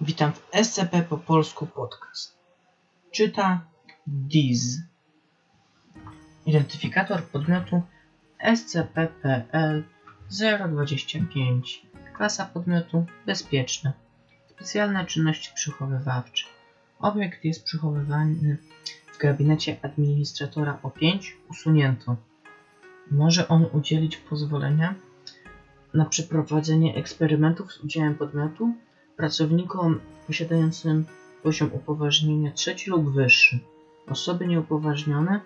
Witam w SCP po polsku podcast. Czyta Diz. Identyfikator podmiotu SCP-PL 025. Klasa podmiotu bezpieczna. Specjalne czynności przechowywawcze. Obiekt jest przechowywany w gabinecie administratora O5 usunięto. Może on udzielić pozwolenia na przeprowadzenie eksperymentów z udziałem podmiotu pracownikom posiadającym poziom upoważnienia trzeci lub wyższy. Osoby nieupoważnione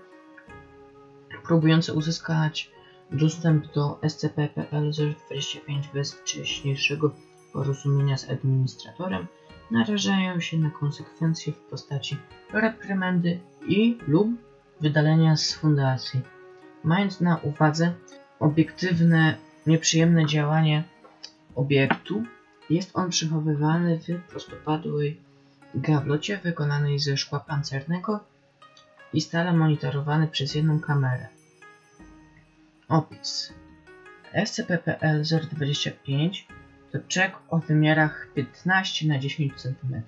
próbujące uzyskać dostęp do SCP-PL-025 bez wcześniejszego porozumienia z administratorem narażają się na konsekwencje w postaci reprymendy i lub wydalenia z fundacji. Mając na uwadze obiektywne, nieprzyjemne działanie obiektu, jest on przechowywany w prostopadłej gablocie wykonanej ze szkła pancernego i stale monitorowany przez jedną kamerę. Opis SCP-PL-025 to czek o wymiarach 15 na 10 cm.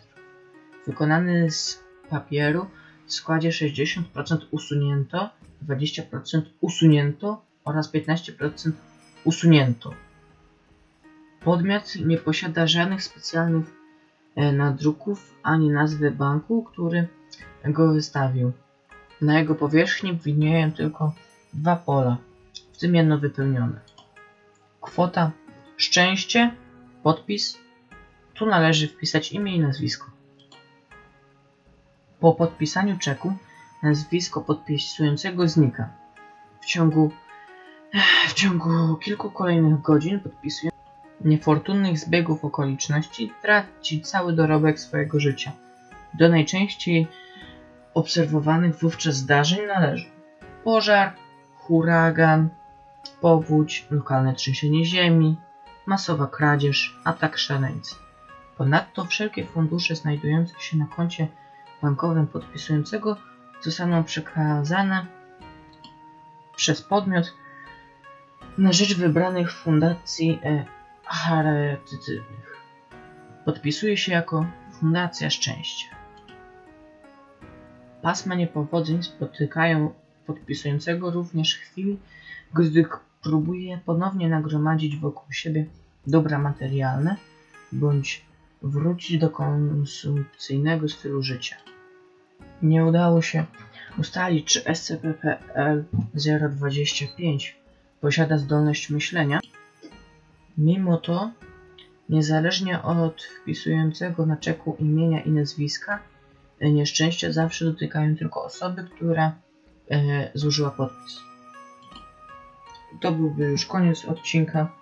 Wykonany z papieru w składzie 60% usunięto, 20% usunięto oraz 15% usunięto. Podmiot nie posiada żadnych specjalnych e, nadruków ani nazwy banku, który go wystawił. Na jego powierzchni widnieją tylko dwa pola, w tym jedno wypełnione. Kwota, szczęście, podpis. Tu należy wpisać imię i nazwisko. Po podpisaniu czeku nazwisko podpisującego znika. W ciągu, w ciągu kilku kolejnych godzin podpisujący niefortunnych zbiegów okoliczności traci cały dorobek swojego życia. Do najczęściej obserwowanych wówczas zdarzeń należą pożar, huragan, powódź, lokalne trzęsienie ziemi, masowa kradzież, atak szaleńcy. Ponadto wszelkie fundusze znajdujące się na koncie bankowym podpisującego zostaną przekazane przez podmiot na rzecz wybranych fundacji e, charytatywnych. Podpisuje się jako Fundacja Szczęścia. Pasma niepowodzeń spotykają podpisującego również chwili, gdy próbuje ponownie nagromadzić wokół siebie dobra materialne bądź wrócić do konsumpcyjnego stylu życia. Nie udało się ustalić, czy SCP-PL-025 posiada zdolność myślenia. Mimo to, niezależnie od wpisującego na czeku imienia i nazwiska, nieszczęścia zawsze dotykają tylko osoby, która e, złożyła podpis. To byłby już koniec odcinka.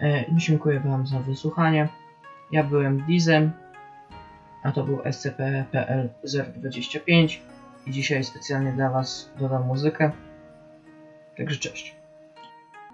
E, dziękuję Wam za wysłuchanie. Ja byłem Dizem, a to był SCP-PL-025 i dzisiaj specjalnie dla Was dodam muzykę. Także cześć.